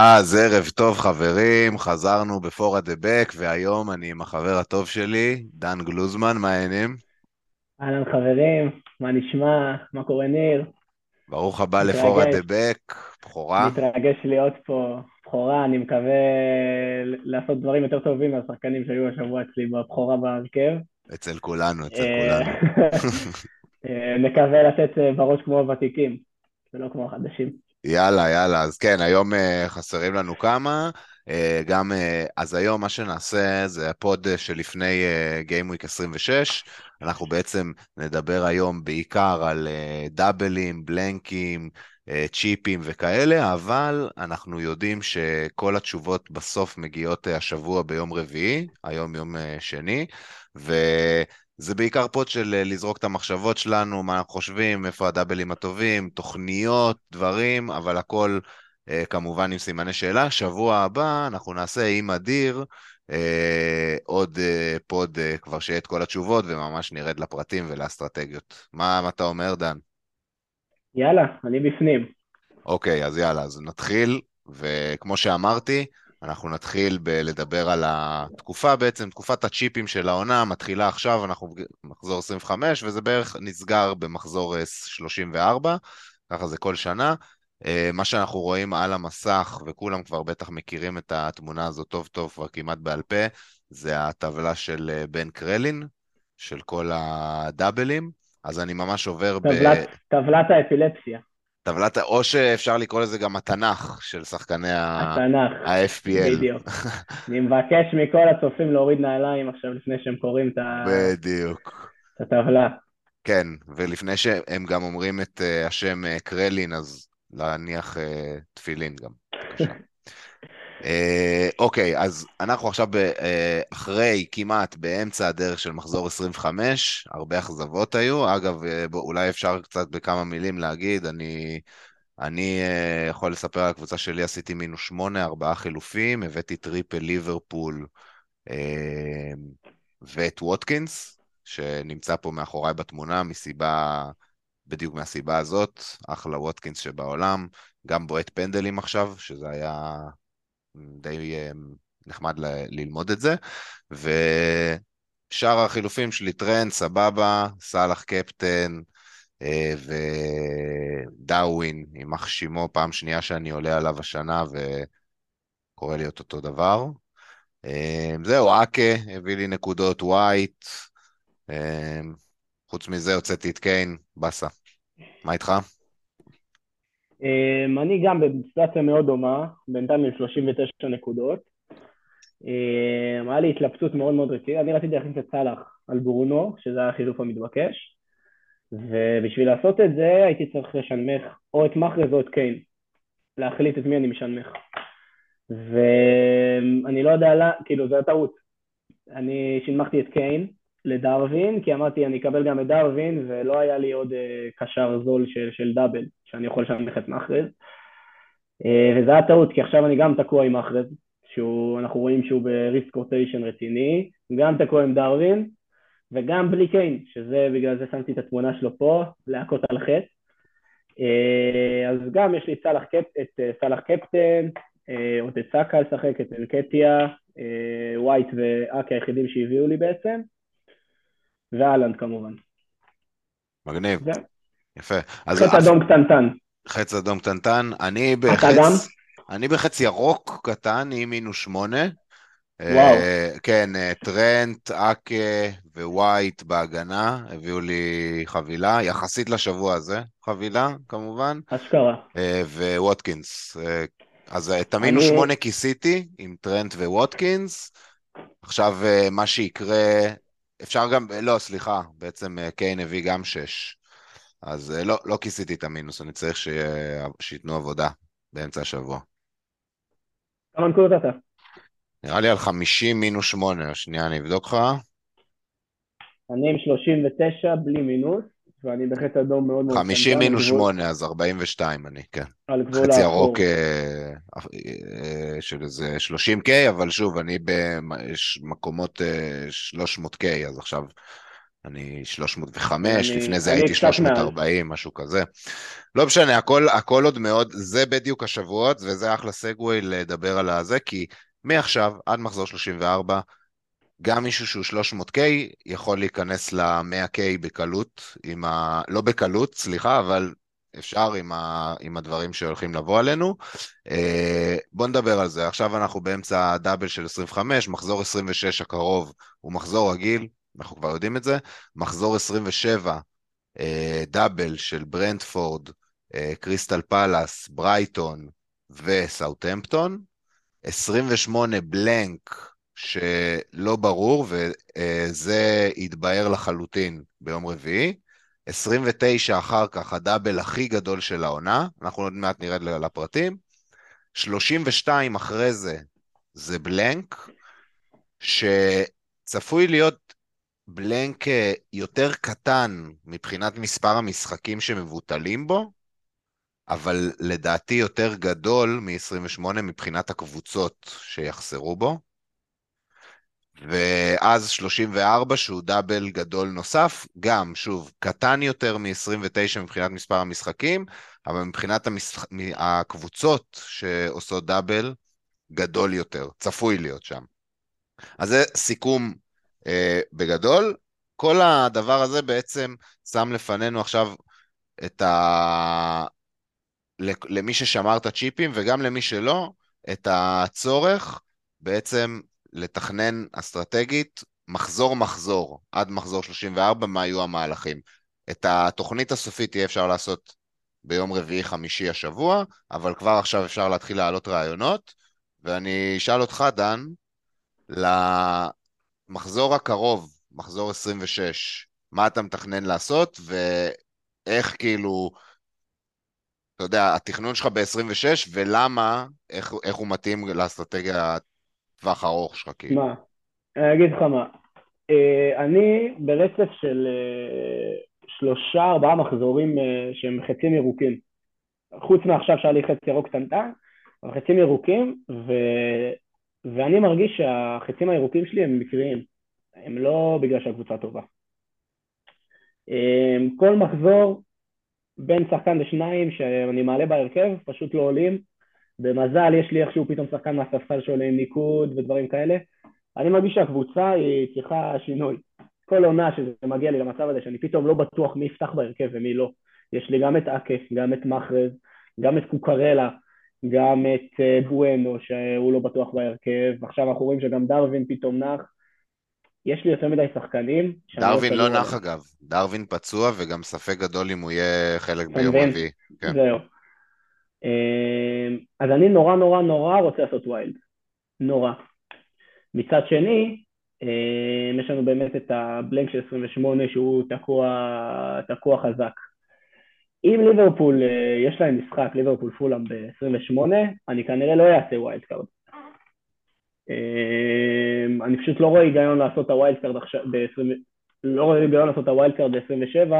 אז ערב טוב חברים, חזרנו בפורה דה בק, והיום אני עם החבר הטוב שלי, דן גלוזמן, מה העניינים? אהלן חברים, מה נשמע? מה קורה ניר? ברוך הבא לפורה דה בק, בכורה, מתרגש להיות פה. בכורה, אני מקווה לעשות דברים יותר טובים מהשחקנים שהיו השבוע אצלי בבכורה בהרכב. אצל כולנו, אצל אה, כולנו. אה, נקווה לתת אה, בראש כמו הוותיקים, ולא כמו החדשים. יאללה, יאללה, אז כן, היום אה, חסרים לנו כמה. אה, גם, אה, אז היום מה שנעשה זה ה pod שלפני Week 26. אנחנו בעצם נדבר היום בעיקר על דאבלים, בלנקים, צ'יפים וכאלה, אבל אנחנו יודעים שכל התשובות בסוף מגיעות השבוע ביום רביעי, היום יום שני, ו... זה בעיקר pod של אה, לזרוק את המחשבות שלנו, מה אנחנו חושבים, איפה הדאבלים הטובים, תוכניות, דברים, אבל הכל אה, כמובן עם סימני שאלה. שבוע הבא אנחנו נעשה עם אדיר אה, עוד אה, פוד אה, כבר שיהיה את כל התשובות, וממש נרד לפרטים ולאסטרטגיות. מה, מה אתה אומר, דן? יאללה, אני בפנים. אוקיי, אז יאללה, אז נתחיל, וכמו שאמרתי, אנחנו נתחיל בלדבר על התקופה בעצם, תקופת הצ'יפים של העונה, מתחילה עכשיו, אנחנו במחזור 25, וזה בערך נסגר במחזור 34, ככה זה כל שנה. אה, מה שאנחנו רואים על המסך, וכולם כבר בטח מכירים את התמונה הזאת טוב טוב, כבר כמעט בעל פה, זה הטבלה של אה, בן קרלין, של כל הדאבלים. אז אני ממש עובר ב... טבלת, טבלת האפילפסיה, טבלת, או שאפשר לקרוא לזה גם התנ"ך של שחקני התנ"ך, ה-FPL. בדיוק. אני מבקש מכל הצופים להוריד נעליים עכשיו לפני שהם קוראים את ה- בדיוק. את הטבלה. כן, ולפני שהם גם אומרים את אה, השם אה, קרלין, אז להניח אה, תפילין גם, אוקיי, אז אנחנו עכשיו אה, אחרי, כמעט באמצע הדרך של מחזור 25, הרבה אכזבות היו. אגב, אה, אולי אפשר קצת בכמה מילים להגיד, אני, אני אה, יכול לספר על הקבוצה שלי, עשיתי מינוס שמונה, ארבעה חילופים, הבאתי triple ליברפול אה, ואת ווטקינס, שנמצא פה מאחוריי בתמונה, מסיבה, בדיוק מהסיבה הזאת, אחלה ווטקינס שבעולם, גם בועט פנדלים עכשיו, שזה היה די אה, נחמד ל- ללמוד את זה. ושאר החילופים שלי, טרנד, סבבה, סאלח קפטן אה, ודארווין, יימח שמו, פעם שנייה שאני עולה עליו השנה וקורה לי את אותו דבר. אה, זהו, אקה הביא לי נקודות, ווייט. אה, חוץ מזה הוצאתי את קיין, באסה. מה איתך? אמ, אני גם בסיטואציה מאוד דומה, בינתיים עם 39 נקודות. אמ, היה לי התלבטות מאוד מאוד רצינית, אני רציתי להכניס את סאלח על ברונו, שזה היה החילוף המתבקש, ובשביל לעשות את זה הייתי צריך לשנמך או את מחרז או את קיין, להחליט את מי אני משנמך. ואני לא יודע, לה, כאילו זו הטעות. אני שינמכתי את קיין לדרווין, כי אמרתי אני אקבל גם את דרווין, ולא היה לי עוד uh, קשר זול של, של דאבל, שאני יכול לשנמך את מחרז. Uh, וזה היה טעות, כי עכשיו אני גם תקוע עם מחרז, שאנחנו רואים שהוא בריסק רוטיישן רציני, גם תקוע עם דרווין, וגם בלי קיין, שזה בגלל זה שמתי את התמונה שלו פה, להכות על חטא. Uh, אז גם יש לי את סאלח, קפ, את סאלח קפטן, סאקה לשחק, את אנקטיה, uh, ווייט ואקה היחידים שהביאו לי בעצם, והאלנד כמובן. מגניב, זהו. יפה. אז אף- אדום קטנטן. חץ אדום קטנטן, אני אתה בחץ, גם? אני בחץ ירוק קטן עם מינוס שמונה. וואו. אה, כן, אה, טרנט, אקה ווייט בהגנה, הביאו לי חבילה, יחסית לשבוע הזה, חבילה כמובן, אשכרה. אה, וווטקינס. אז את המינוס אני- שמונה כיסיתי עם טרנט וווטקינס. עכשיו מה שיקרה, אפשר גם, לא, סליחה, בעצם אה, קיין הביא גם שש. אז אה, לא, לא כיסיתי את המינוס, אני צריך שייתנו עבודה באמצע השבוע. כמה נקודות אתה? נראה לי על 50 מינוס 8, שנייה אני אבדוק לך. אני עם 39 בלי מינוס, ואני בחטא אדום מאוד מאוד 50 קטנטן, מינוס גבול- 8, אז 42 אני, כן. על גבול חצי. ירוק אה, אה, של איזה 30K, אבל שוב, אני במקומות 300K, אז עכשיו אני 305, אני- לפני זה אני הייתי קצת מעל. 340, משהו כזה. לא משנה, הכל, הכל עוד מאוד, זה בדיוק השבועות, וזה אחלה סגווי לדבר על הזה, כי מעכשיו עד מחזור 34, גם מישהו שהוא 300K יכול להיכנס ל-100K בקלות, עם ה... לא בקלות, סליחה, אבל אפשר עם, ה... עם הדברים שהולכים לבוא עלינו. אה, בואו נדבר על זה. עכשיו אנחנו באמצע הדאבל של 25, מחזור 26 הקרוב הוא מחזור רגיל, אנחנו כבר יודעים את זה. מחזור 27, אה, דאבל של ברנדפורד, אה, קריסטל פלאס, ברייטון וסאוטהמפטון. 28 בלנק שלא ברור, וזה יתבהר לחלוטין ביום רביעי. 29 אחר כך הדאבל הכי גדול של העונה, אנחנו עוד מעט נרד לפרטים. 32 אחרי זה זה בלנק, שצפוי להיות בלנק אה, יותר קטן מבחינת מספר המשחקים שמבוטלים בו, אבל לדעתי יותר גדול מ-28 מבחינת הקבוצות שיחסרו בו. ואז 34 שהוא דאבל גדול נוסף, גם, שוב, קטן יותר מ-29 מבחינת מספר המשחקים, אבל מבחינת המשח... הקבוצות שעושות דאבל, גדול יותר, צפוי להיות שם. אז זה סיכום אה, בגדול. כל הדבר הזה בעצם שם לפנינו עכשיו את ה... למי ששמר את הצ'יפים וגם למי שלא, את הצורך בעצם לתכנן אסטרטגית מחזור מחזור, עד מחזור 34, מה יהיו המהלכים. את התוכנית הסופית יהיה אפשר לעשות ביום רביעי חמישי השבוע, אבל כבר עכשיו אפשר להתחיל להעלות רעיונות, ואני אשאל אותך, דן, למחזור הקרוב, מחזור 26, מה אתה מתכנן לעשות, ואיך כאילו, אתה יודע, התכנון שלך ב-26, ולמה, איך, איך הוא מתאים לאסטרטגיה הטווח הארוך שלך, כאילו. מה? אני אגיד לך מה. אה, אני ברצף של אה, שלושה, ארבעה מחזורים אה, שהם חצים ירוקים. חוץ מעכשיו שהיה לי חצי ירוק קטנטן, אבל חצים ירוקים, ו... ואני מרגיש שהחצים הירוקים שלי הם מקריים. הם לא בגלל שהקבוצה טובה. כל מחזור בין שחקן לשניים שאני מעלה בהרכב, פשוט לא עולים. במזל יש לי איכשהו פתאום שחקן מהספסל שעולה עם ניקוד ודברים כאלה. אני מרגיש שהקבוצה היא צריכה שינוי. כל עונה שזה מגיע לי למצב הזה שאני פתאום לא בטוח מי יפתח בהרכב ומי לא. יש לי גם את אקף, גם את מחרז, גם את קוקרלה, גם את אה, בואנו שהוא לא בטוח בהרכב, ועכשיו אנחנו רואים שגם דרווין פתאום נח. יש לי יותר מדי שחקנים. דרווין לא נח אגב, דרווין פצוע וגם ספק גדול אם הוא יהיה חלק ביום רביעי. כן. זהו. אמ, אז אני נורא נורא נורא רוצה לעשות ויילד. נורא. מצד שני, אמ, יש לנו באמת את הבלנק של 28 שהוא תקוע, תקוע חזק. אם ליברפול, אה, יש להם משחק, ליברפול פולאם ב-28, אני כנראה לא אעשה wild card. אמ, אני פשוט לא רואה היגיון לעשות את ה wild card עכשיו ב-20... לא רואה היגיון לעשות את ה wild card ב-27,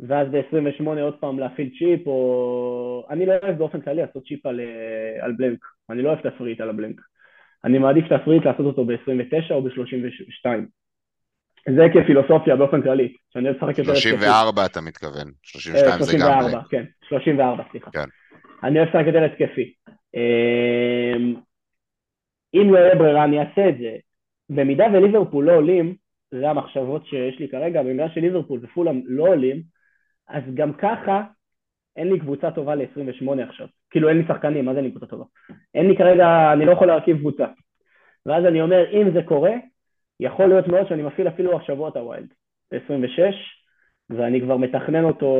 ואז ב-28 עוד פעם להפעיל צ'יפ, או... אני לא אוהב באופן כללי לעשות צ'יפ על, אה, על blank, אני לא אוהב ת free hit על ה blank. אני מעדיף ת free hit לעשות אותו ב-29 או ב-32. זה כפילוסופיה באופן כללי, שאני אוהב לשחק יותר... 34 אתה מתכוון, 32 זה גם בלנק. כן, 34, סליחה. כן. אני אוהב לשחק יותר התקפי. אמ, אם לא יהיה ברירה אני אעשה את זה. במידה וליברפול לא עולים, זה המחשבות שיש לי כרגע, במידה שליברפול ופולאם לא עולים, אז גם ככה אין לי קבוצה טובה ל-28 עכשיו. כאילו אין לי שחקנים, מה זה אין לי קבוצה טובה? אין לי כרגע, אני לא יכול להרכיב קבוצה. ואז אני אומר, אם זה קורה, יכול להיות מאוד שאני מפעיל אפילו השבוע את ה wild, ב-26, ואני כבר מתכנן אותו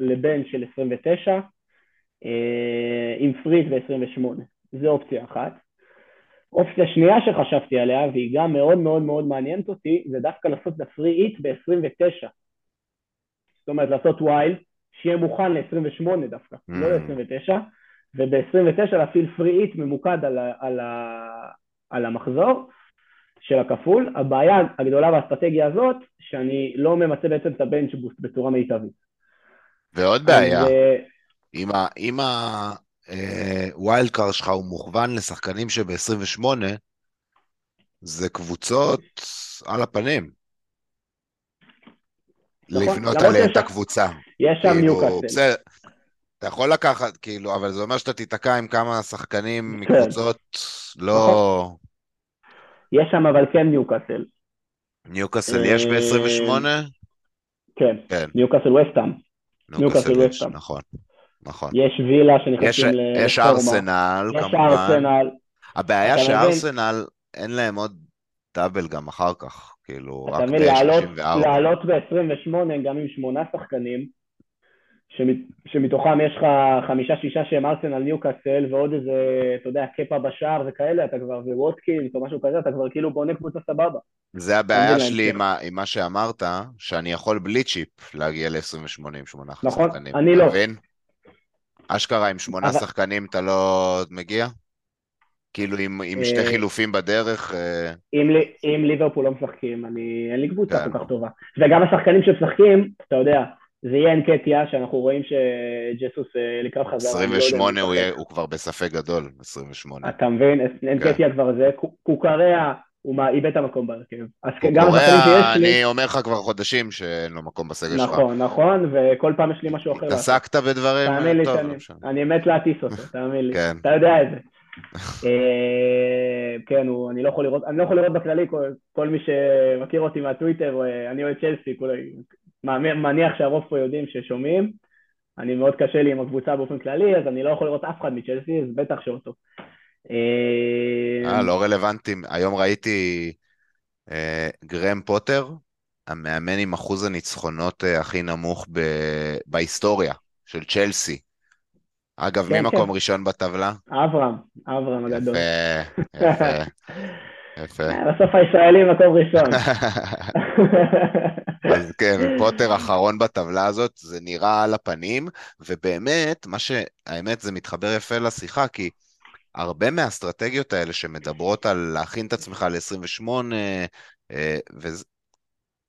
ל bench של 29, אה, עם free hit ב-28. זו אופציה אחת. אופציה שנייה שחשבתי עליה, והיא גם מאוד מאוד מאוד מעניינת אותי, זה דווקא לעשות את ה free hit ב-29. זאת אומרת, לעשות wild, שיהיה מוכן ל-28 דווקא, mm. לא ל-29, וב-29 להפעיל free hit ממוקד על, ה- על, ה- על המחזור של הכפול. הבעיה הגדולה באסטרטגיה הזאת, שאני לא ממצה בעצם את ה bench boost בצורה מיטבית. ועוד בעיה, אז, אם, ה- אם ה wild card שלך הוא מוכוון לשחקנים שב-28, זה קבוצות על הפנים. נכון, לבנות עליהם את הקבוצה. יש שם כאילו, ניוקאסל. בסדר, אתה יכול לקחת, כאילו, אבל זה אומר שאתה תיתקע עם כמה שחקנים. מקבוצות לא... יש שם אבל כן ניוקאסל. ניוקאסל יש אה, ב-28? כן, ניוקאסל וסטאם. ניוקאסל יש, וסטהאם. נכון, נכון. יש וילה יש, שנכנסים יש לרפורמה. ארסנל, יש כמובן. ארסנל. הבעיה? שארסנל, אין להם עוד דאבל גם אחר כך, כאילו, אתה רק מבין, לעלות- ב-34. לעלות ב-28 גם עם שמונה שחקנים, שמת- שמתוכם יש לך חמישה-שישה שהם ארסנל ניוקאסל ועוד איזה, אתה יודע, קפה בשער וכאלה, אתה כבר, וווטקינס או משהו כזה, אתה כבר כאילו בונה קבוצה סבבה. זה הבעיה מבין שלי להמשך. עם, מה שאמרת, שאני יכול בלי צ'יפ להגיע ל-28 עם שמונה נכון, שחקנים. אני אתה לא. מבין? אשכרה עם שמונה אבל- שחקנים אתה לא מגיע? כאילו עם, עם שתי אה, חילופים בדרך, אה, אם, לי- אם ליברפול לא משחקים, אני, אין לי קבוצה כן. כל כך טובה. וגם השחקנים שמשחקים, אתה יודע, זה יהיה אנקטיה, שאנחנו רואים שג'סוס אה, לקראת חזרה. אני לא יודע אם 28 הוא. יהיה, הוא כבר בספק גדול, 28. אתה מבין? אנקטיה כבר זה, קו- קוקריה, הוא איבד את המקום בהרכב. אז גם השחקנים שיש לי, אני אומר לך כבר חודשים שאין לו מקום בסגל שלך. נכון, נכון, וכל פעם יש לי משהו אחר. התעסקת בדברים, תאמין לי שאני, לא מת להטיס אותו, תאמין לי. כן. אתה יודע את זה. אה, כן, הוא, אני לא יכול לראות, אני לא יכול לראות בכללי, כל, כל מי שמכיר אותי מהטוויטר, אה, אני אוהד צ'לסי, מניח שהרוב פה יודעים ששומעים. אני מאוד קשה לי עם הקבוצה באופן כללי, אז אני לא יכול לראות אף אחד מצ'לסי, אז בטח שאותו. אה, אה, לא רלוונטי. היום ראיתי אה, גרם פוטר, המאמן עם אחוז הניצחונות אה, הכי נמוך ב- בהיסטוריה של צ'לסי. אגב, כן, מי מקום כן. ראשון בטבלה? אברהם, אברהם הגדול. יפה, יפה, יפה. אה, בסוף הישראלי מקום ראשון. אז כן, פוטר אחרון בטבלה הזאת, זה נראה על הפנים, ובאמת, מה שהאמת זה מתחבר יפה לשיחה, כי הרבה מהאסטרטגיות האלה שמדברות על להכין את עצמך ל-28,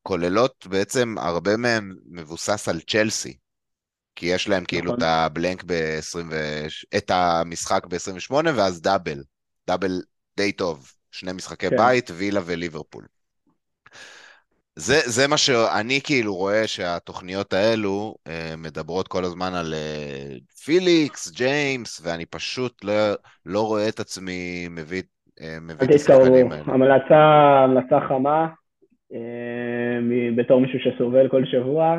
וכוללות בעצם, הרבה מהן מבוסס על צ'לסי, כי יש להם כאילו נכון. את הבלנק ב-20, את המשחק ב-28, ואז דאבל, דאבל די טוב, שני משחקי כן. בית, וילה וליברפול. זה, זה מה שאני כאילו רואה שהתוכניות האלו אה, מדברות כל הזמן על אה, פיליקס, ג'יימס, ואני פשוט לא, לא רואה את עצמי מביא, אה, מביא את השחקנים האלה. המלצה, המלצה חמה, אה, בתור מישהו שסובל כל שבוע.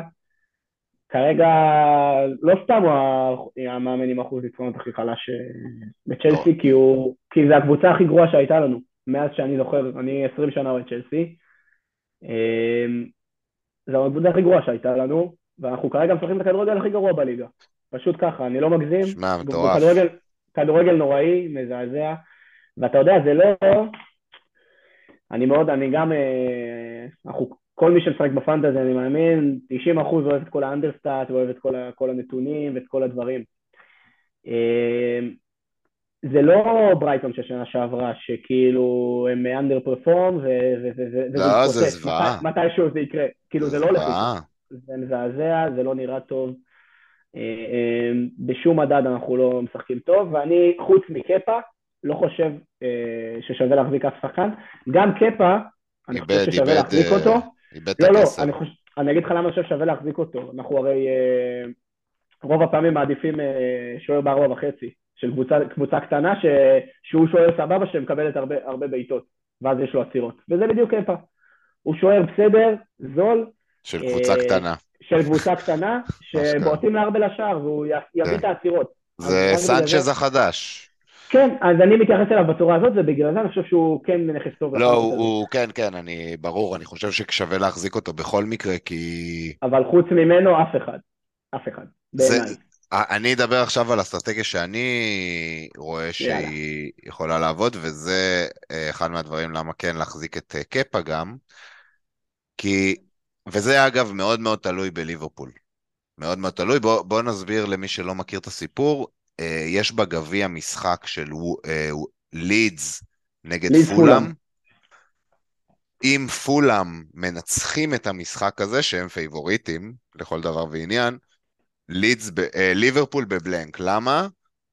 כרגע, לא סתם הוא המאמן עם אחוז ניצחונות הכי חלש אה, בצ'לסי, כי הוא, כי זה הקבוצה הכי גרועה שהייתה לנו, מאז שאני זוכר, אני 20 שנה אוהד צ'לסי. אה, זו הקבוצה הכי גרועה שהייתה לנו, ואנחנו כרגע משחקים את הכדורגל הכי גרוע בליגה. פשוט ככה, אני לא מגזים. שמע, מטורף. כדורגל, כדורגל נוראי, מזעזע, ואתה יודע, זה לא... אני מאוד, אני גם, אה, אנחנו, כל מי שמשחק בפנטזי, אני מאמין, 90% אוהב את כל האנדרסטאט, ואוהב את כל, ה, כל הנתונים ואת כל הדברים. אה, זה לא ברייטון של שנה שעברה, שכאילו הם אנדר פרפורם, וזה לא, זה. זוועה. מתי- מתישהו זה יקרה. כאילו, זה לא הולך. זה מזעזע, זה לא נראה טוב. אה, אה, בשום מדד אנחנו לא משחקים טוב, ואני, חוץ מקפה, לא חושב אה, ששווה להחזיק אף שחקן. גם קפה, אני חושב ששווה להחזיק אה, אותו. איבד את לא, לא, הכסף. אני, חושב, אני אגיד לך למה אני חושב ששווה להחזיק אותו. אנחנו הרי אה, רוב הפעמים מעדיפים אה, שוער בארבע וחצי, של קבוצה, קבוצה קטנה, ש, שהוא שוער סבבה שמקבלת הרבה, הרבה בעיטות, ואז יש לו עצירות. וזה בדיוק קפה. הוא שוער בסדר, זול, של קבוצה אה, קטנה. של קבוצה קטנה, אשכרה. שבועטים להרבה לשער, והוא יביא כן. את העצירות. זה סנצ'ז החדש. כן, אז אני מתייחס אליו בצורה הזאת, ובגלל זה אני חושב שהוא כן נכס טוב. לא, הוא. הוא, כן, כן, אני, ברור, אני חושב ששווה להחזיק אותו בכל מקרה, כי... אבל חוץ ממנו, אף אחד. אף אחד, זה- בעיניי. אני אדבר עכשיו על אסטרטגיה שאני רואה שהיא יכולה לעבוד, וזה אה, אחד מהדברים למה כן להחזיק את אה, קפה גם, כי, וזה אגב מאוד מאוד תלוי בליברפול. מאוד מאוד תלוי. בוא, בוא נסביר למי שלא מכיר את הסיפור. אה, יש בגביע משחק של אה, לידס נגד לידס פולאם. פולאם. אם פולאם מנצחים את המשחק הזה, שהם פייבוריטים לכל דבר ועניין, לידס, ב- אה, ליברפול ב blank. למה?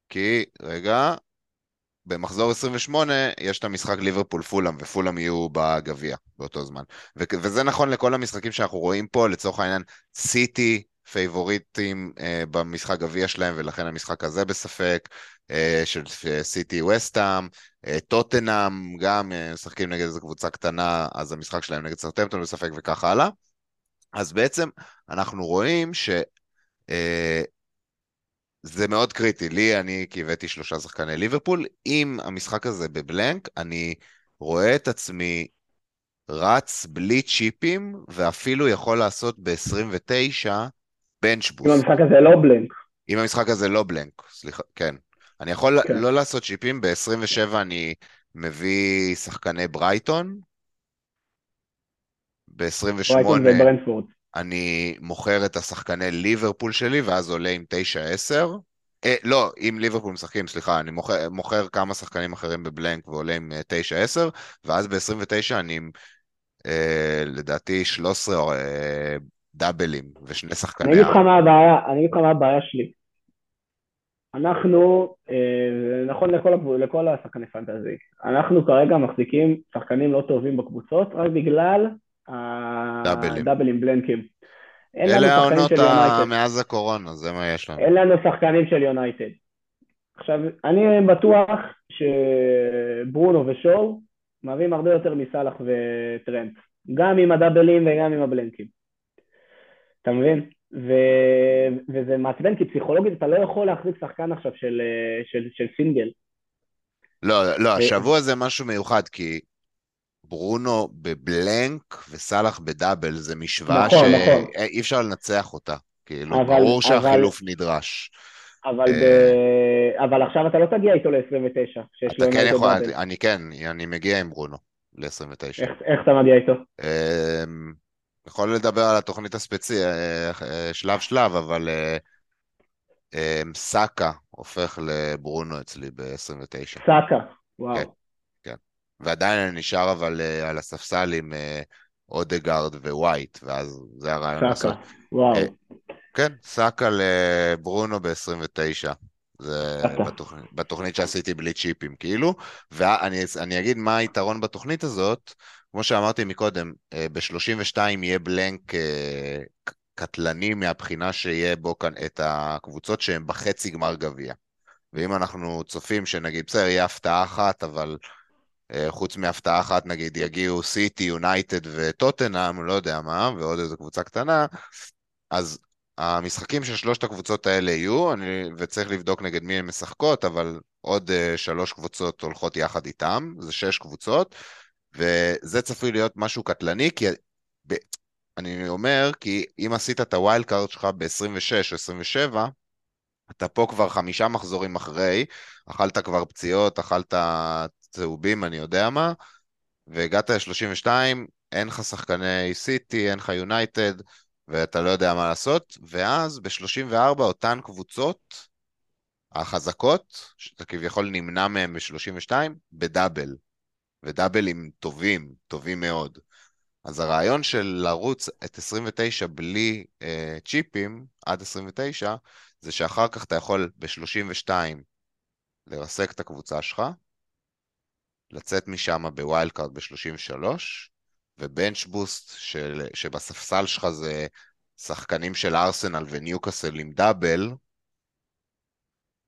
כי, רגע, במחזור 28 יש את המשחק ליברפול פולאם, ופולאם יהיו בגביע באותו זמן. ו- וזה נכון לכל המשחקים שאנחנו רואים פה, לצורך העניין, סיטי פייבוריטים אה, במשחק גביע שלהם, ולכן המשחק הזה בספק, אה, של סיטי ווסטהאם, אה, טוטנהאם גם אה, משחקים נגד איזו קבוצה קטנה, אז המשחק שלהם נגד סאות'המפטון בספק וכך הלאה. אז בעצם אנחנו רואים ש... אה, זה מאוד קריטי. לי, אני הבאתי שלושה שחקני ליברפול. אם המשחק הזה ב blank, אני רואה את עצמי רץ בלי צ'יפים, ואפילו יכול לעשות ב-29 bench boost. אם המשחק הזה לא blank. אם המשחק הזה לא blank, סליחה, כן. אני יכול כן. לא לעשות צ'יפים, ב-27 אני מביא שחקני ברייטון, ב-28 ברייטון וברנטפורד. אני מוכר את השחקני ליברפול שלי, ואז עולה עם 9-10. אה, לא, אם ליברפול משחקים, סליחה, אני מוכר, מוכר כמה שחקנים אחרים בבלנק ועולה עם אה, 9-10, ואז ב-29 אני אה, לדעתי, 13 אה, דאבלים ושני אני שחקני... אגיד לך מה הבעיה, אני אגיד לך מה הבעיה שלי. אנחנו, אה, נכון לכל, לכל השחקני פנטזי, אנחנו כרגע מחזיקים שחקנים לא טובים בקבוצות רק בגלל דאבלים. הדאבלים בלנקים. אלה שחקנים העונות. מאז הקורונה, זה מה יש לנו. אין לנו שחקנים של יונייטד. עכשיו, אני בטוח שברונו ושואו מהווים הרבה יותר מסאלח וטרנט, גם עם הדאבלים וגם עם הבלנקים. אתה מבין? ו... וזה מעצבן, כי פסיכולוגית אתה לא יכול להחזיק שחקן עכשיו של, אה, של, של סינגל. לא, לא, ו- השבוע זה משהו מיוחד, כי ברונו בבלנק וסאלח בדאבל, זה משוואה נכון, נכון. שאי אפשר לנצח אותה. כאילו, אבל- ברור אבל- שהחילוף נדרש. אבל, אה. ב... אבל עכשיו אתה לא תגיע איתו ל-29, שיש אתה כן יכול, דאבל. אני כן, אני מגיע עם ברונו ל-29. איך, איך אתה מגיע איתו? יכול לדבר על התוכנית הספציפית, שלב שלב, אבל אה, סאקה הופך לברונו אצלי ב-29. סאקה, וואו. כן. ועדיין אני נשאר אבל אה, על הספסל עם אה, אודגרד ווייט, ואז זה הרעיון. סאקה, וואו. אה, כן, סאקה לברונו ב-29. זה. בתוכנית, בתוכנית שעשיתי בלי צ'יפים, כאילו. ואני אני אגיד מה היתרון בתוכנית הזאת. כמו שאמרתי מקודם, אה, ב-32 יהיה בלנק אה, קטלני מהבחינה שיהיה בו כאן את הקבוצות שהן בחצי גמר גביע. ואם אנחנו צופים שנגיד, בסדר, יהיה הפתעה אחת, אבל אה, חוץ מהפתעה אחת, נגיד, יגיעו סיטי, יונייטד וטוטנהאם, לא יודע מה, ועוד איזו קבוצה קטנה, אז המשחקים של שלושת הקבוצות האלה יהיו, אני, וצריך לבדוק נגד מי הן משחקות, אבל עוד uh, שלוש קבוצות הולכות יחד איתם, זה שש קבוצות, וזה צפוי להיות משהו קטלני, כי ב, אני אומר, כי אם עשית את ה wildcard שלך ב-26 או 27, אתה פה כבר חמישה מחזורים אחרי, אכלת כבר פציעות, אכלת צהובים, אני יודע מה, והגעת ל-32, אין לך שחקני סיטי, אין לך יונייטד, ואתה לא יודע מה לעשות, ואז ב-34 אותן קבוצות, החזקות, שאתה כביכול נמנע מהן ב-32, בדאבל. ודאבלים טובים, טובים מאוד. אז הרעיון של לרוץ את 29 בלי אה, צ'יפים, עד 29, זה שאחר כך אתה יכול ב-32 לרסק את הקבוצה שלך, לצאת משם ב wildcard ב-33, ו bench boost של, שבספסל שלך זה שחקנים של ארסנל וניוקאסל עם double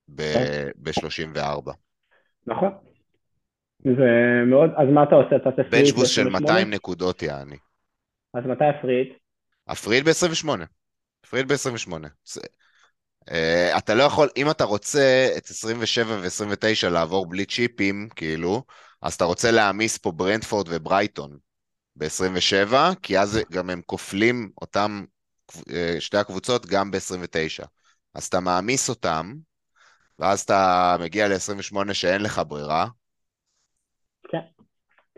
ב-34. נכון. זה מאוד, אז מה אתה עושה? אתה עושה free hit bench boost של ב-28? 200 נקודות יעני. אז מתי הפריט? הפריד ב-28. הפריד ב-28. Uh, אתה לא יכול, אם אתה רוצה את 27 ו-29 לעבור בלי צ'יפים, כאילו, אז אתה רוצה להעמיס פה ברנדפורד וברייטון ב-27, כי אז גם הם כופלים אותם, uh, שתי הקבוצות, גם ב-29. אז אתה מעמיס אותם, ואז אתה מגיע ל-28 שאין לך ברירה, כן.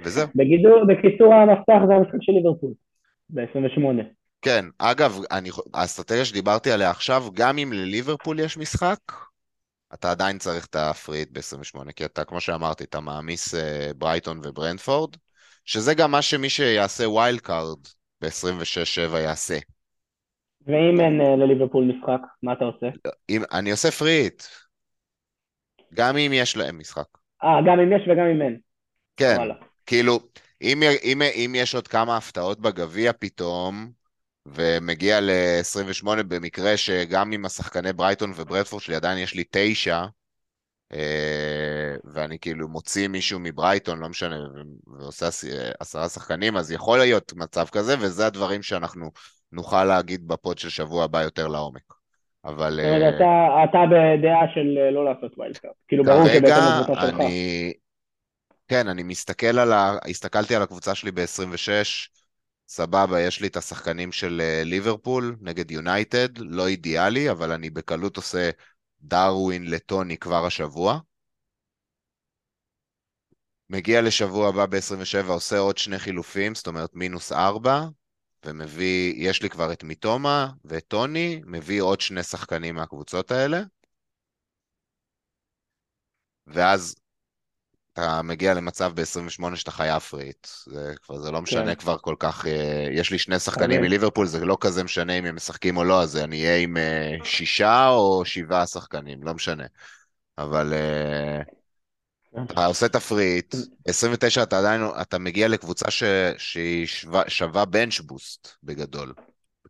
וזהו. בגידור, בקיצור המפתח זה המשחק של ליברפול, ב-28. כן, אגב, אני, האסטרטגיה שדיברתי עליה עכשיו, גם אם לליברפול יש משחק, אתה עדיין צריך את ה free hit ב-28, כי אתה, כמו שאמרתי, אתה מעמיס אה, ברייטון וברנטפורד, שזה גם מה שמי שיעשה wildcard ב-26-7 יעשה. ואם אין אה, לליברפול משחק, מה אתה עושה? אם, אני עושה free hit, גם אם יש להם משחק. אה, גם אם יש וגם אם אין. כן, וואלה. כאילו, אם, אם, אם יש עוד כמה הפתעות בגביע פתאום, ומגיע ל-28 במקרה שגם עם השחקני ברייטון וברדפורד שלי עדיין יש לי תשע, ואני כאילו מוציא מישהו מברייטון, לא משנה, ועושה עשרה שחקנים, אז יכול להיות מצב כזה, וזה הדברים שאנחנו נוכל להגיד בפוד של שבוע הבא יותר לעומק. אבל... זאת אומרת, אתה, אתה בדעה של אה, לא לעשות ויילד קארט. כאילו, ברור שבהתאם לקבוצה שלך. אני... כן, אני מסתכל על ה... הסתכלתי על הקבוצה שלי ב-26, סבבה, יש לי את השחקנים של אה, ליברפול נגד יונייטד, לא אידיאלי, אבל אני בקלות עושה דרווין לטוני כבר השבוע. מגיע לשבוע הבא ב-27, עושה עוד שני חילופים, זאת אומרת מינוס ארבע, ומביא, יש לי כבר את מיטומה ואת טוני, מביא עוד שני שחקנים מהקבוצות האלה. ואז אתה מגיע למצב ב-28 שאתה חייב פריט. זה כבר, זה לא משנה כן. כבר כל כך, אה, יש לי שני שחקנים מליברפול, זה לא כזה משנה אם הם משחקים או לא, אז אני אהיה עם אה, שישה או שבעה שחקנים, לא משנה. אבל אה, כן. אתה עושה תפריט, 29 אתה עדיין, אתה מגיע לקבוצה ש, שהיא שווה, שווה bench boost בגדול.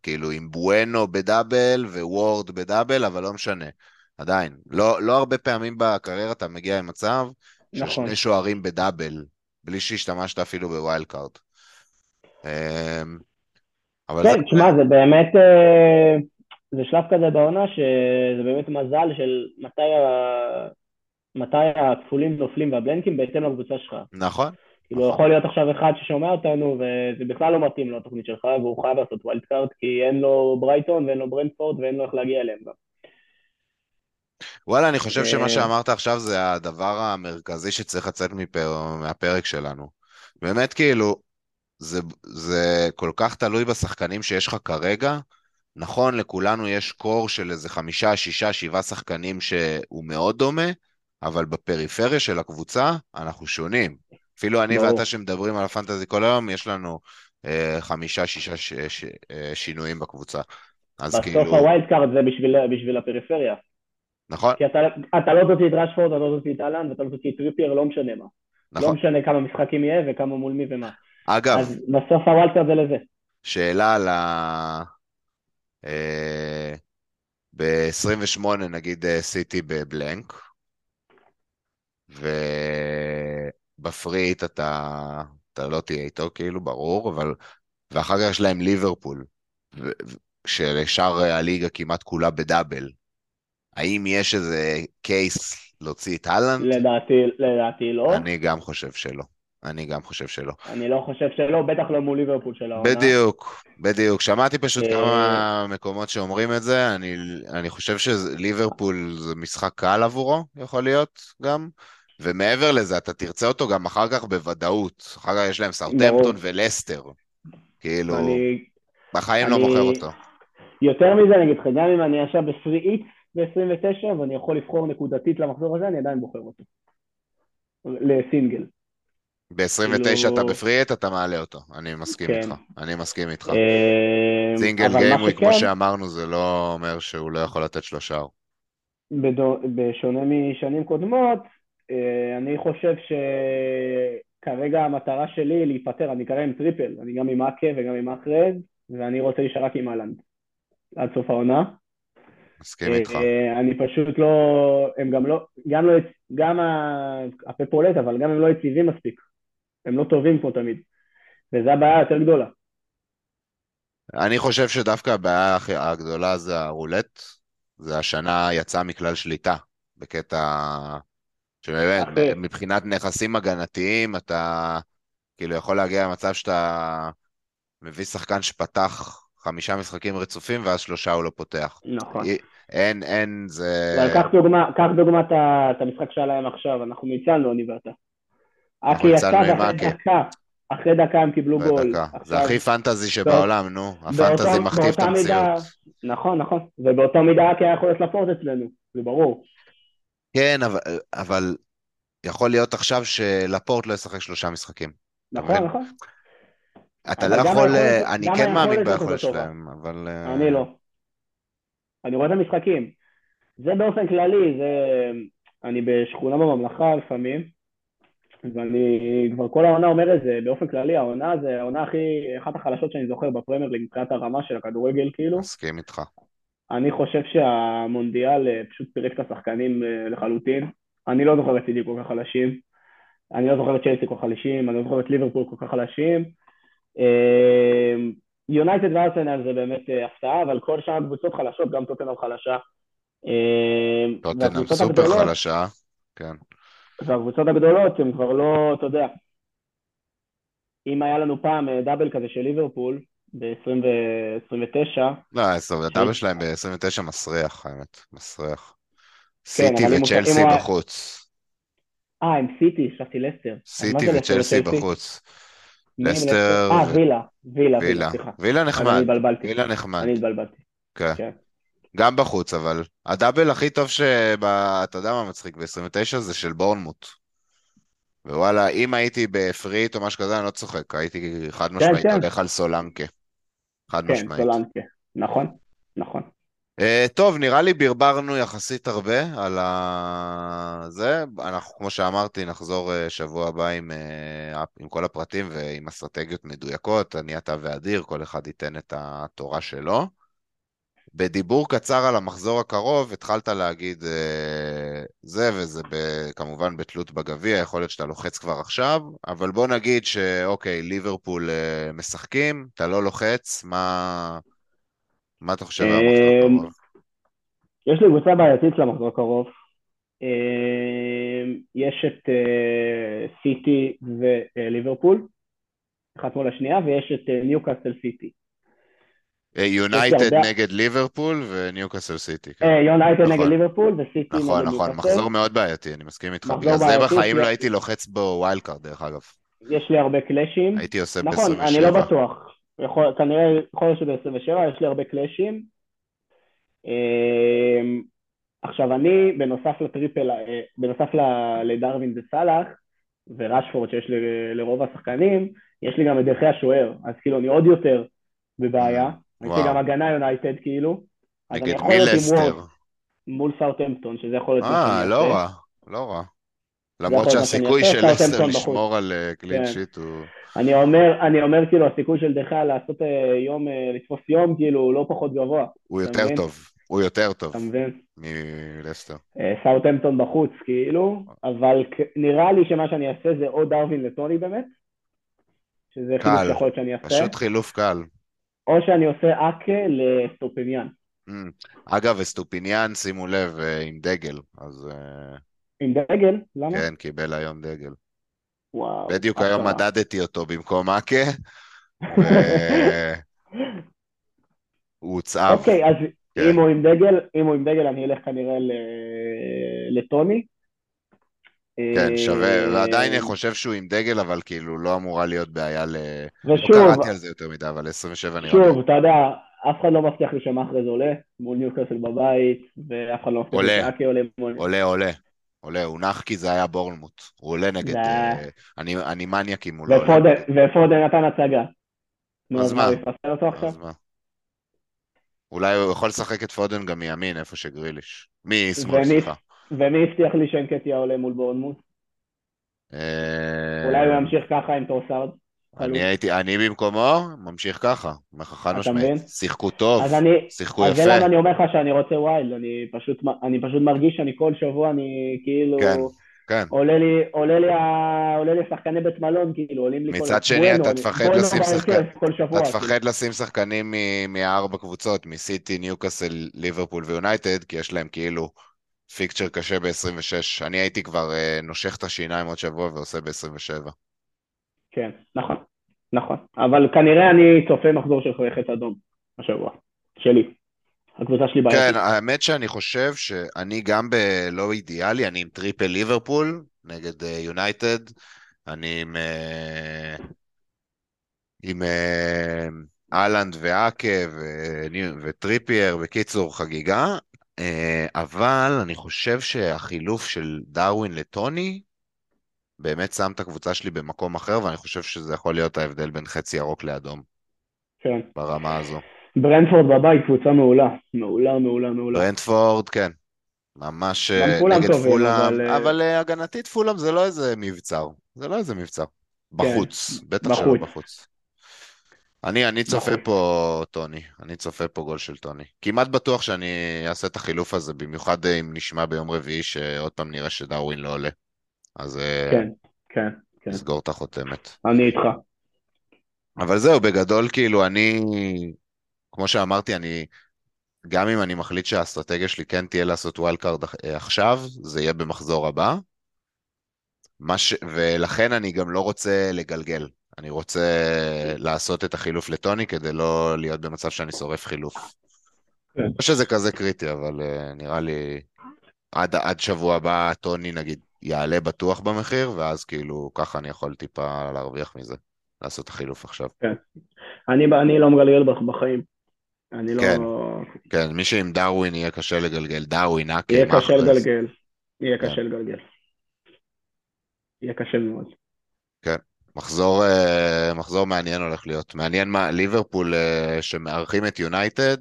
כאילו עם בואנו ב double ווורד ב double, אבל לא משנה. עדיין. לא, לא הרבה פעמים בקריירה אתה מגיע למצב של נכון. שני שוערים ב double, בלי שהשתמשת אפילו ב wildcard. אמ, כן, תשמע, זה... זה באמת, אה, זה שלב כזה בעונה שזה באמת מזל של מתי, ה... מתי הכפולים נופלים והבלנקים בהתאם לקבוצה שלך. נכון. כאילו נכון. יכול להיות עכשיו אחד ששומע אותנו וזה בכלל לא מתאים לו התוכנית שלך והוא חייב לעשות wildcard כי אין לו ברייטון ואין לו ברנטפורד ואין לו איך להגיע אליהם גם. וואלה, אני חושב שמה שאמרת עכשיו זה הדבר המרכזי שצריך לצאת מפר... מהפרק שלנו. באמת, כאילו, זה, זה כל כך תלוי בשחקנים שיש לך כרגע. נכון, לכולנו יש core של איזה חמישה, שישה, שבעה שחקנים שהוא מאוד דומה, אבל בפריפריה של הקבוצה אנחנו שונים. אפילו אני. ואתה שמדברים על ה fantasy כל היום, יש לנו אה, חמישה, שישה ש, ש, אה, שינויים בקבוצה. בסוף כאילו... הווילד קארד זה בשביל, בשביל הפריפריה. נכון. כי אתה, אתה לא תוציא את רשפורד, אתה לא תוציא את האלנד, ואתה לא תוציא את טריפייר, לא משנה מה. נכון. לא משנה כמה משחקים יהיה וכמה מול מי ומה. אגב. אז בסוף ה wildcard זה לזה. שאלה על ה... אה, ב-28 נגיד אה, סיטי בבלנק, ובפריט אתה, אתה לא תהיה איתו כאילו, ברור, אבל... ואחר כך יש להם ליברפול, שלשאר הליגה כמעט כולה בדאבל. האם יש איזה קייס להוציא את אהלנד? לדעתי, לדעתי לא. אני גם חושב שלא. אני גם חושב שלא. אני לא חושב שלא, בטח לא מול ליברפול של העונה. בדיוק, בדיוק. שמעתי פשוט אה, כמה מקומות שאומרים את זה, אני, אני חושב שליברפול זה משחק קל עבורו, יכול להיות גם. ומעבר לזה, אתה תרצה אותו גם אחר כך בוודאות. אחר כך יש להם סאוטמפטון ולסטר. כאילו, אני... בחיים לא אני... לא מוכר אותו. יותר מזה, אני אגיד לך, גם אם אני עכשיו בפרי ב-29 ואני יכול לבחור נקודתית למחזור הזה, אני עדיין בוחר אותו. לסינגל. ב-29 כאילו... אתה ב free hit, אתה מעלה אותו, אני מסכים כן. איתך, אני מסכים איתך. אה, single game, כמו שאמרנו, זה לא אומר שהוא לא יכול לתת שלושה. בדו... בשונה משנים קודמות, אה, אני חושב שכרגע המטרה שלי להיפטר, אני כרגע עם triple, אני גם עם אקה וגם עם מאחרז, ואני רוצה להישאר רק עם האלנד עד סוף העונה. מסכים איתך. אה, אני פשוט לא, הם גם לא, גם לא, גם הפפ עולת, אבל גם הם לא יציבים מספיק. הם לא טובים כמו תמיד. וזו הבעיה היותר גדולה. אני חושב שדווקא הבעיה הגדולה זה הרולט. זה השנה יצא מכלל שליטה, בקטע שבאמת, מבחינת נכסים הגנתיים, אתה כאילו יכול להגיע למצב שאתה מביא שחקן שפתח חמישה משחקים רצופים, ואז שלושה הוא לא פותח. נכון. אין, אין, זה... אבל קח דוגמה, קח דוגמה את המשחק שלהם עכשיו, אנחנו ניצלנו, אני ואתה. אקי יצא ואחרי דקה, אחרי דקה הם קיבלו גול. זה הכי פנטזי שבעולם, נו. הפנטזי מכתיב את המציאות. נכון, נכון. ובאותה מידה אקי היה יכול להיות לפורט אצלנו, זה ברור. כן, אבל, יכול להיות עכשיו שלפורט לא ישחק שלושה משחקים. נכון, נכון. אתה לא יכול, אני כן מאמין ביכולת שלהם, אבל... אה, אני לא. אני רואה את המשחקים. זה באופן כללי, זה... אני בשכונה בממלכה לפעמים, ואני כבר כל העונה אומר את זה, באופן כללי העונה זה העונה הכי, אחת החלשות שאני זוכר בפרמייר ליג מבחינת הרמה של הכדורגל כאילו. מסכים איתך. אני חושב שהמונדיאל אה, פשוט פירק את השחקנים אה, לחלוטין. אני לא זוכר את סיטי כל כך חלשים. אני לא זוכר את צ'לסי כל כך חלשים, אני לא זוכר את ליברפול כל כך חלשים. יונייטד וארסנל זה באמת הפתעה, אבל כל שאר הקבוצות חלשות, גם טוטנאם חלשה. טוטנאם סופר חלשה, כן. והקבוצות הגדולות הן כבר לא, אתה יודע, אם היה לנו פעם אה, דאבל כזה של ליברפול ב-29... לא, הדאבל שלהם ב-29 מסריח, האמת, מסריח. כן, סיטי וצ'לסי בחוץ. אה, עם סיטי, חשבתי לסטר. סיטי וצ'לסי בחוץ. לסטר... אה, וילה, וילה, וילה, סליחה. וילה נחמד. וילה נחמד. אני התבלבלתי. כן. כן. גם בחוץ, אבל הדאבל הכי טוב שאתה יודע מה מצחיק ב-29 זה של בורנמוט. ווואלה, אם הייתי בפריט או משהו כזה, אני לא צוחק, הייתי חד כן, משמעית כן. הולך על סולנקה. חד משמעית. כן, סולנקה, נכון, נכון. Uh, טוב, נראה לי ברברנו יחסית הרבה על ה... זה. אנחנו, כמו שאמרתי, נחזור uh, שבוע הבא עם, uh, עם כל הפרטים ועם אסטרטגיות מדויקות. אני, אתה ואדיר, כל אחד ייתן את התורה שלו. בדיבור קצר על המחזור הקרוב, התחלת להגיד אה, זה, וזה ב, כמובן בתלות בגביע, יכול להיות שאתה לוחץ כבר עכשיו, אבל בוא נגיד שאוקיי, ליברפול אה, משחקים, אתה לא לוחץ, מה, מה אתה חושב על המחזור אה, הקרוב? יש לי קבוצה בעייתית למחזור הקרוב. אה, יש את אה, סיטי וליברפול, אחת מול השנייה, ויש את ניוקאסל סיטי. יונייטד נגד ליברפול וניוקאסל סיטי. יונייטד נגד ליברפול וסיטי נגד נכון, נכון, מחזור מאוד בעייתי, אני מסכים איתך. בגלל זה בחיים לא הייתי לוחץ בו wildcard, דרך אגב. יש לי הרבה קלאשים. הייתי עושה ב-27. נכון, אני לא בטוח. כנראה יכול להיות שב-27 יש לי הרבה קלאשים. אמ, עכשיו אני, בנוסף לטריפל, אה, בנוסף לדרווין וסאלח, וראשפורד שיש לרוב השחקנים, יש לי גם את דרכי השוער, אז כאילו אני עוד יותר בבעיה. יש לי גם הגנה יונייטד כאילו. נגד מי לסטר? מול סאוטהמפטון, שזה יכול להיות... אה, לא רע, לא רע. למרות שהסיכוי של לסטר לשמור על clean אה, sheet כן. הוא... אני אומר, אני אומר כאילו הסיכוי של דחה לעשות אה, יום, אה, לתפוס יום כאילו הוא לא פחות גבוה. הוא יותר טוב, הוא יותר טוב. אתה מבין? מלסטר. סאוטהמפטון בחוץ כאילו, אבל נראה לי שמה שאני אעשה זה או דרווין לטוני באמת. שזה חילוף יכול להיות שאני אעשה. פשוט חילוף קל. או שאני עושה אקה לאסטופיניאן. Mm. אגב, אסטופיניאן, שימו לב, אה, עם דגל, אז... אה, עם דגל? למה? כן, קיבל היום דגל. וואו. בדיוק היום מדדתי אותו במקום אקה, והוא הוצאב. אוקיי, אז כן. אם הוא עם דגל, אם הוא עם דגל אני אלך כנראה לטוני. כן, שווה, ועדיין אני חושב שהוא עם דגל, אבל כאילו לא אמורה להיות בעיה ל... ושוב... לא קראתי על זה יותר מדי, אבל 27 נראה לי. שוב, אתה יודע, אף אחד לא מבטיח לי שמאחרז עולה, מול ניוקאסל בבית, ואף אחד לא מבטיח לי שאקה עולה. עולה, עולה. עולה, הוא נח כי זה היה בורנמוט. הוא עולה נגד... אה, אני מניאק אם הוא לא עולה. ופודן נתן הצגה. אז מה? אז מה? אולי הוא יכול לשחק את פודן גם מימין, איפה שגריליש. משמאל, סליחה. ומי הבטיח לי שאנקטיה עולה מול בורנמוט? אה, אולי הוא ימשיך ככה עם טורסארד? אני הייתי, אני במקומו, ממשיך ככה, חד משמעית. שיחקו טוב, שיחקו יפה. אז זה למה אני אומר לך שאני רוצה wild, אני פשוט, אני פשוט מרגיש שאני כל שבוע אני כאילו... כן. כן. עולה לי, עולה לי, עולה לי שחקני בית מלון, כאילו, עולים לי כל... מצד שני, אתה תפחד לשים שחקנים, אתה תפחד לשים שחקנים מארבע קבוצות, מסיטי, ניוקאסל, ליברפול ויונייטד, כי יש להם כאילו fixture קשה ב-26. אני הייתי כבר uh, נושך את השיניים עוד שבוע ועושה ב-27. כן, נכון, נכון. אבל כנראה אני צופה מחזור של חץ אדום השבוע, שלי. הקבוצה שלי בעייתית. כן, האמת שאני חושב שאני גם בלא אידיאלי, אני עם טריפל ליברפול נגד יונייטד, uh, אני עם... Uh, עם האלנד ואקה וטריפייר, בקיצור חגיגה. אה, אבל אני חושב שהחילוף של דארווין לטוני באמת שם את הקבוצה שלי במקום אחר, ואני חושב שזה יכול להיות ההבדל בין חץ ירוק לאדום. כן. ברמה הזו. ברנפורד בבית, קבוצה מעולה. מעולה, מעולה, מעולה. ברנפורד, כן. משחק נגד טובים, פולאם, אבל... אבל uh, הגנתית פולאם זה לא איזה מבצר. זה לא איזה מבצע. בחוץ, בטח שלא בחוץ. בחוץ. אני, אני צופה בחוץ. פה טוני, אני צופה פה גול של טוני. כמעט בטוח שאני אעשה את החילוף הזה, במיוחד אם נשמע ביום רביעי שעוד פעם נראה שדארווין לא עולה. אז אה, כן, כן, כן. נסגור את החותמת. אני איתך. אבל זהו, בגדול, כאילו, אני, כמו שאמרתי, אני, גם אם אני מחליט שהאסטרטגיה שלי כן תהיה לעשות wild card עכשיו, זה יהיה במחזור הבא. ש... ולכן אני גם לא רוצה לגלגל. אני רוצה לעשות את החילוף לטוני כדי לא להיות במצב שאני שורף חילוף. כן. לא שזה כזה קריטי, אבל uh, נראה לי עד, עד שבוע הבא טוני נגיד יעלה בטוח במחיר, ואז כאילו ככה אני יכול טיפה להרוויח מזה, לעשות החילוף עכשיו. אני, אני לא מגלגל בח- בחיים. אני לא... כן. כן, מי שעם דרווין יהיה קשה לגלגל, דרווין, אקי, יהיה קשה. לגלגל. יהיה כן. קשה לגלגל. יהיה קשה מאוד. מחזור, אה, מחזור מעניין הולך להיות. מעניין מה, ליברפול אה, שמארחים את יונייטד,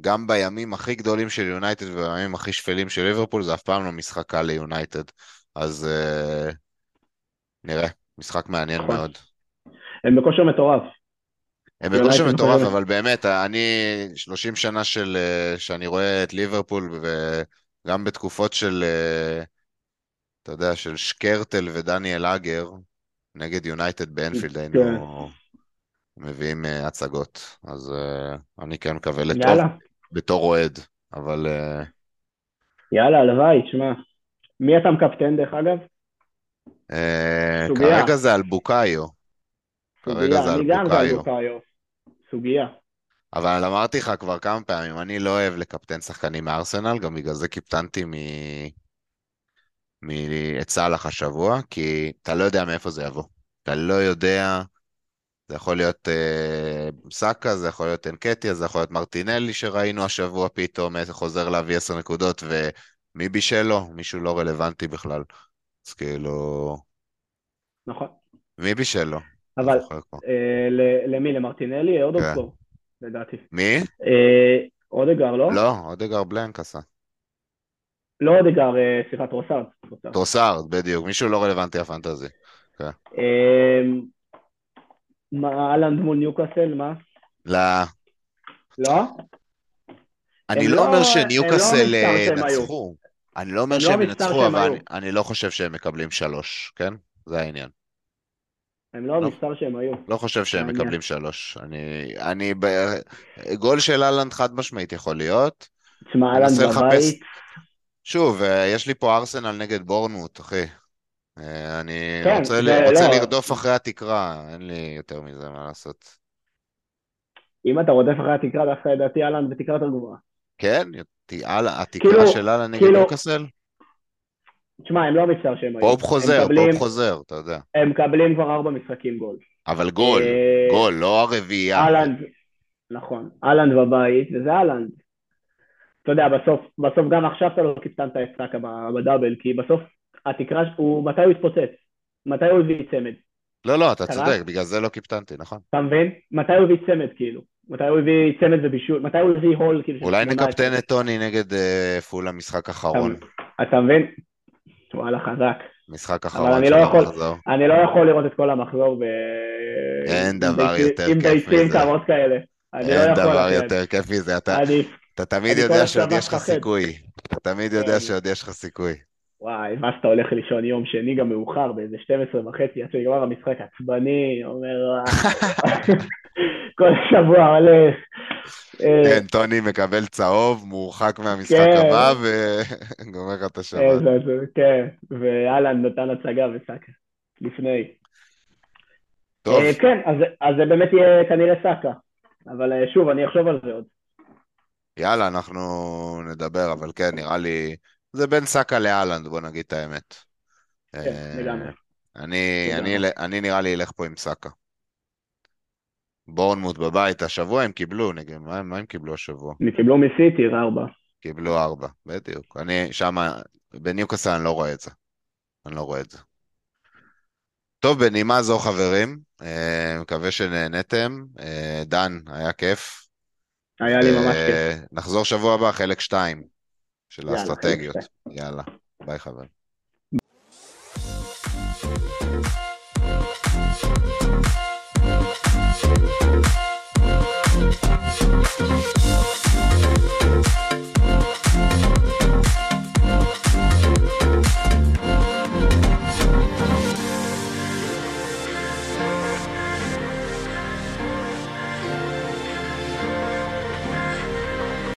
גם בימים הכי גדולים של יונייטד ובימים הכי שפלים של ליברפול, זה אף פעם לא משחק קל ליונייטד. אז אה, נראה, משחק מעניין נכון. מאוד. הם בכושר מטורף. הם בכושר מטורף. אבל באמת, אני 30 שנה של, אה, שאני רואה את ליברפול, וגם בתקופות של, אה, אתה יודע, של שקרטל ודניאל אגר, נגד יונייטד באנפילד היינו מביאים אה, הצגות. אז אה, אני כן מקווה לטוב בתור אוהד, אבל אה, יאללה, הלוואי, תשמע. מי אתה מקפטן דרך אגב? אה. כרגע זה על בוקאיו. כרגע זה על בוקאיו. סוגיה. אבל אמרתי לך כבר כמה פעמים, אני לא אוהב לקפטן שחקנים מארסנל, גם בגלל זה קיפטנתי מ... את סאלח השבוע, כי אתה לא יודע מאיפה זה יבוא. אתה לא יודע, זה יכול להיות אה, סאקה, זה יכול להיות אנקטיה, זה יכול להיות מרטינלי שראינו השבוע פתאום, אה, חוזר להביא עשר נקודות, ומי בישל לו? מישהו לא רלוונטי בכלל. אז כאילו, נכון. מי בישל לו? אבל לא. אה, למי? למרטינלי? אודוגור, לדעתי. מי? אה, אודגר, לא? לא, אודגר בלנק עשה. לא אודגר, אה, סליחה, טרוסארד. טרוסארד. בדיוק, מישהו לא רלוונטי הפנטזי. אה, מה, אהלנד מול ניוקאסל, מה? לא, לא? אני לא לא- אומר הם שניוקאסל לא אה. ינצחו. אני לא אומר לא שהם ינצחו, אבל. אני- אני לא חושב שהם מקבלים שלוש, כן? זה העניין. הם לא לא. המספר שהם היו. לא חושב שהם מעניין. מקבלים שלוש. אני... אני... ב- גול של האלנד חד משמעית יכול להיות. תשמע, האלנד מנסה לחפש- בבית, שוב, אה, יש לי פה ארסנל נגד בורנמוט, אחי. אה, אני כן, רוצה, ל- רוצה לא- לרדוף אחרי התקרה, אין לי יותר מזה מה לעשות. אם אתה רודף אחרי התקרה, דווקא לדעתי האלנד בתקרה יותר גבוהה. כן? תיאל- התקרה כאילו- של האלנד נגד כאילו- ניוקאסל? תשמע, הם לא המספר שהם היו. פופ חוזר, פופ חוזר, אתה יודע. הם מקבלים כבר ארבע משחקים גול. אבל גול, אה, גול, לא הרביעייה. אהלנד, נכון, אהלנד בבית, וזה אהלנד. אתה יודע, בסוף, בסוף גם עכשיו אתה לא קיפטנת את סאקה בדאבל, כי בסוף התקרה, הוא, מתי הוא התפוצץ? מתי הוא הביא צמד? לא, לא, אתה? צודק, בגלל זה לא קיפטנתי, נכון. אתה מבין? מתי הוא הביא צמד, כאילו? מתי הוא הביא צמד ובישול? מתי הוא הביא הול, כאילו? אולי 18? נקפטן את טוני נגד אה, פולה משחק אחרון. אתה- אתה מבין? וואלה, חזק. משחק אחרון של לא המחזור. אני לא יכול לראות את כל המחזור ב... אין עם דבר ביצים- יותר עם כיף ביצים מזה. קרות כאלה. לא אין דבר. יותר כיף מזה, אתה תמיד יודע כל שעוד יש לך. סיכוי. אתה תמיד יודע כן. שעוד יש לך סיכוי. וואי, ואז אתה הולך לישון יום שני גם מאוחר, באיזה 12 וחצי, עד שנגמר המשחק עצבני, אומר... "אה." כל שבוע הולך. אה, כן, טוני מקבל צהוב, מורחק מהמשחק כן. הבא, וגומר לך את השבת. כן, ואהלן נתן הצגה וסאקה, לפני. טוב, אה, כן, אז אז זה באמת יהיה כנראה סאקה. אבל אה, שוב, אני אחשוב על זה עוד. יאללה, אנחנו נדבר, אבל כן, נראה לי... זה בין סאקה לאלנד, בוא נגיד את האמת. כן, אה, לגמרי. אני, לגמרי. אני, אני נראה לי אלך פה עם סאקה. בורנמוט בבית, השבוע הם קיבלו, נגיד, מה, מה הם קיבלו השבוע? הם קיבלו מסיטי ארבע. קיבלו ארבע, בדיוק. אני שמה, בניוקאסל אני לא רואה את זה. אני לא רואה את זה. טוב, בנימה זו חברים, אה, מקווה שנהנתם. אה, דן, היה כיף. היה לי ממש כיף. אה, נחזור שבוע הבא, חלק 2 של יאללה, האסטרטגיות. יאללה. יאללה, ביי חבר.